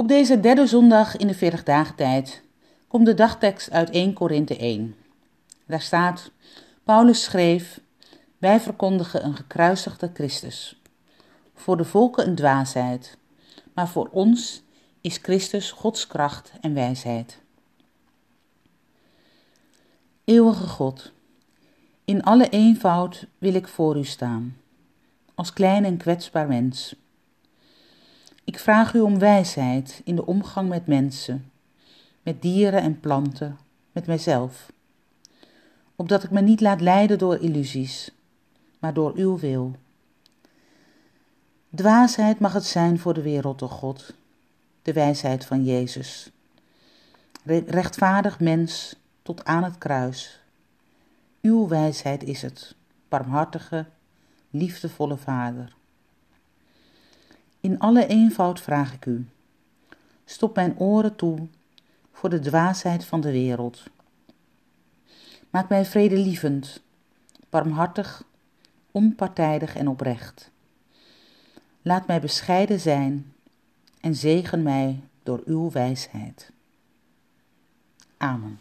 Op deze derde zondag in de 40 dagen tijd komt de dagtekst uit 1 Korinthe 1. Daar staat, Paulus schreef, wij verkondigen een gekruisigde Christus. Voor de volken een dwaasheid, maar voor ons is Christus Gods kracht en wijsheid. Eeuwige God, in alle eenvoud wil ik voor u staan, als klein en kwetsbaar mens. Ik vraag u om wijsheid in de omgang met mensen, met dieren en planten, met mijzelf, opdat ik me niet laat leiden door illusies, maar door uw wil. Dwaasheid mag het zijn voor de wereld, door God, de wijsheid van Jezus. Rechtvaardig mens tot aan het kruis. Uw wijsheid is het, barmhartige, liefdevolle Vader. In alle eenvoud vraag ik u: stop mijn oren toe voor de dwaasheid van de wereld. Maak mij vredelievend, barmhartig, onpartijdig en oprecht. Laat mij bescheiden zijn en zegen mij door uw wijsheid. Amen.